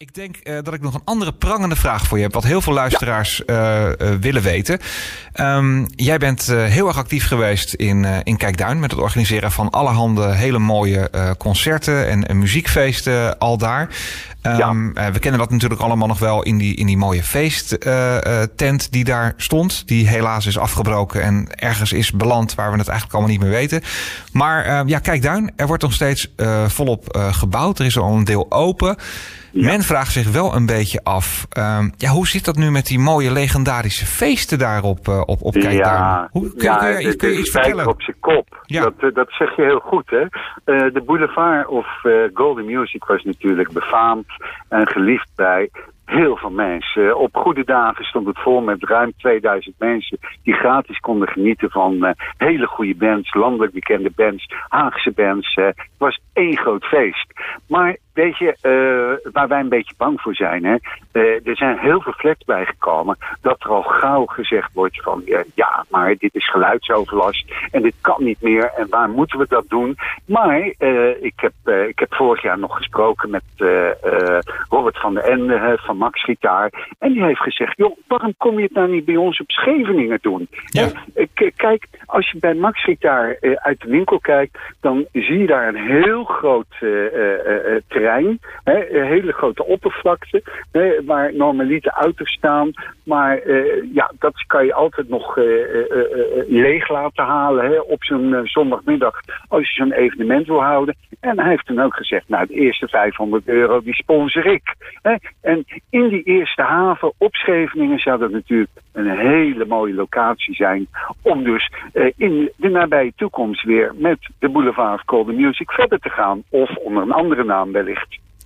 Ik denk uh, dat ik nog een andere prangende vraag voor je heb, wat heel veel luisteraars ja. uh, uh, willen weten. Um, jij bent heel erg actief geweest in, in Kijkduin met het organiseren van allerhande hele mooie concerten en, en, muziekfeesten al daar. Um, ja. we kennen dat natuurlijk allemaal nog wel in die, in die mooie feesttent die daar stond. Die helaas is afgebroken en ergens is beland waar we het eigenlijk allemaal niet meer weten. Maar ja, Kijkduin, er wordt nog steeds volop gebouwd. Er is al een deel open. Ja. Men vraagt zich wel een beetje af, um, ja, hoe zit dat nu met die mooie legendarische feesten daarop uh, op, op? Ja, hoe, kun, ja, kun, je, kun je iets vertellen? op zijn kop. Ja. Dat, uh, dat zeg je heel goed, hè. Uh, de boulevard of Golden Music was natuurlijk befaamd en geliefd bij heel veel mensen. Op goede dagen stond het vol met ruim 2000 mensen die gratis konden genieten van uh, hele goede bands, landelijk bekende bands, Haagse bands. Uh, het was één groot feest. Maar weet je, uh, waar wij een beetje bang voor zijn, hè? er zijn heel veel flats bijgekomen dat er al gauw gezegd wordt van ja, maar dit is geluidsoverlast en dit kan niet meer en waar moeten we dat doen? Maar ik, heb, ik heb vorig jaar nog gesproken met Robert van der Ende van Max Gitaar. En die heeft gezegd, joh, waarom kom je het nou niet bij ons op Scheveningen doen? Ja. Kijk, als je bij Max Gitaar uit de winkel kijkt, dan zie je daar een heel groot terrein. Hè, een hele grote oppervlakte, hè, waar normalite auto's staan. Maar ja, dat kan je altijd nog leeg laten halen hè, op zo'n zondagmiddag als je zo'n evenement wil houden. En hij heeft toen ook gezegd, nou, de eerste 500 euro, die sponsor ik. Hè. En in die eerste haven op Scheveningen zou dat natuurlijk een hele mooie locatie zijn. Om dus in de nabije toekomst weer met de Boulevard of Golden Music verder te gaan. Of onder een andere naam wellicht.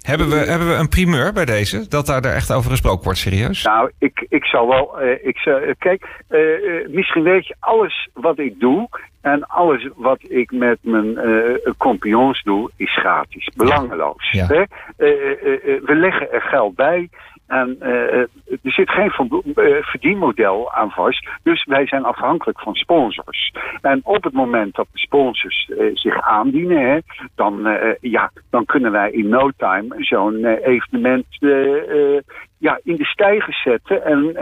Hebben we, hebben we een primeur bij deze? Dat daar echt over gesproken wordt, serieus? Nou, ik, ik zal wel. Uh, ik uh, kijk, uh, misschien weet je, alles wat ik doe. En alles wat ik met mijn compagnons doe, is gratis. Belangeloos. Ja. Hè? we leggen er geld bij. En uh, er zit geen verdienmodel aan vast. Dus wij zijn afhankelijk van sponsors. En op het moment dat de sponsors uh, zich aandienen, hè, dan, uh, ja, dan kunnen wij in no time zo'n evenement ja, in de stijgers zetten en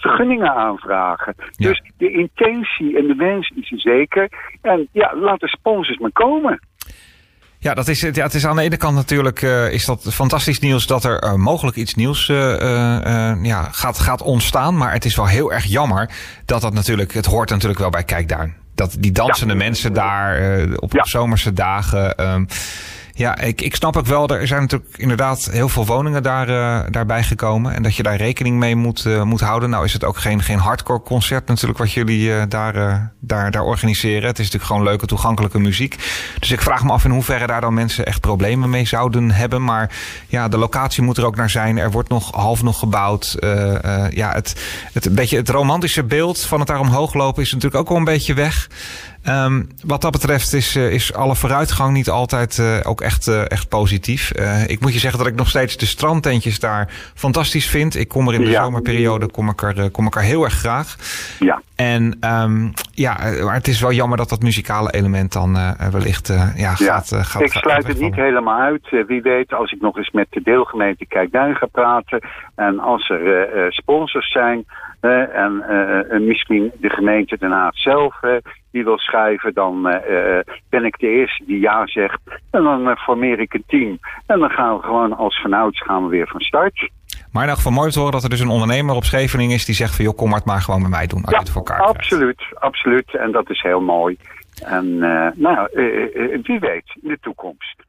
vergunningen aanvragen. Ja. Dus de intentie en de wens is er zeker. En ja, laat de sponsors maar komen. Ja, dat is, ja, het is aan de ene kant natuurlijk uh, is dat fantastisch nieuws dat er uh, mogelijk iets nieuws uh, ja, gaat, gaat ontstaan. Maar het is wel heel erg jammer dat dat natuurlijk, het hoort natuurlijk wel bij Kijkduin. Dat die dansende ja. mensen daar op ja. zomerse dagen. Um, ja, ik, ik snap ook wel, er zijn natuurlijk inderdaad heel veel woningen daar, uh, daarbij gekomen. En dat je daar rekening mee moet, uh, moet houden. Nou is het ook geen, geen hardcore concert natuurlijk wat jullie uh, daar, daar, daar organiseren. Het is natuurlijk gewoon leuke toegankelijke muziek. Dus ik vraag me af in hoeverre daar dan mensen echt problemen mee zouden hebben. Maar ja, de locatie moet er ook naar zijn. Er wordt nog half nog gebouwd. ja, het, het, beetje het romantische beeld van het daar omhoog lopen is natuurlijk ook wel een beetje weg. Um, wat dat betreft is, uh, is alle vooruitgang niet altijd uh, ook echt, uh, echt positief. ik moet je zeggen dat ik nog steeds de strandtentjes daar fantastisch vind. Ik kom er in de ja. zomerperiode kom ik er, kom ik er heel erg graag. Ja. En um, ja, maar het is wel jammer dat dat muzikale element dan wellicht ja, gaat, gaat. Ik sluit het niet helemaal uit. wie weet, als ik nog eens met de deelgemeente Kijkduin ga praten en als er sponsors zijn. En uh, misschien de gemeente Den Haag zelf die wil schrijven, dan ben ik de eerste die ja zegt. En dan formeer ik een team. En dan gaan we gewoon als vanouds gaan we weer van start. Maar in elk geval mooi te horen dat er dus een ondernemer op Scheveningen is die zegt van joh, kom maar het maar gewoon met mij doen als ja, je het voor elkaar absoluut, krijgt. absoluut. En dat is heel mooi. En nou, wie weet, in de toekomst.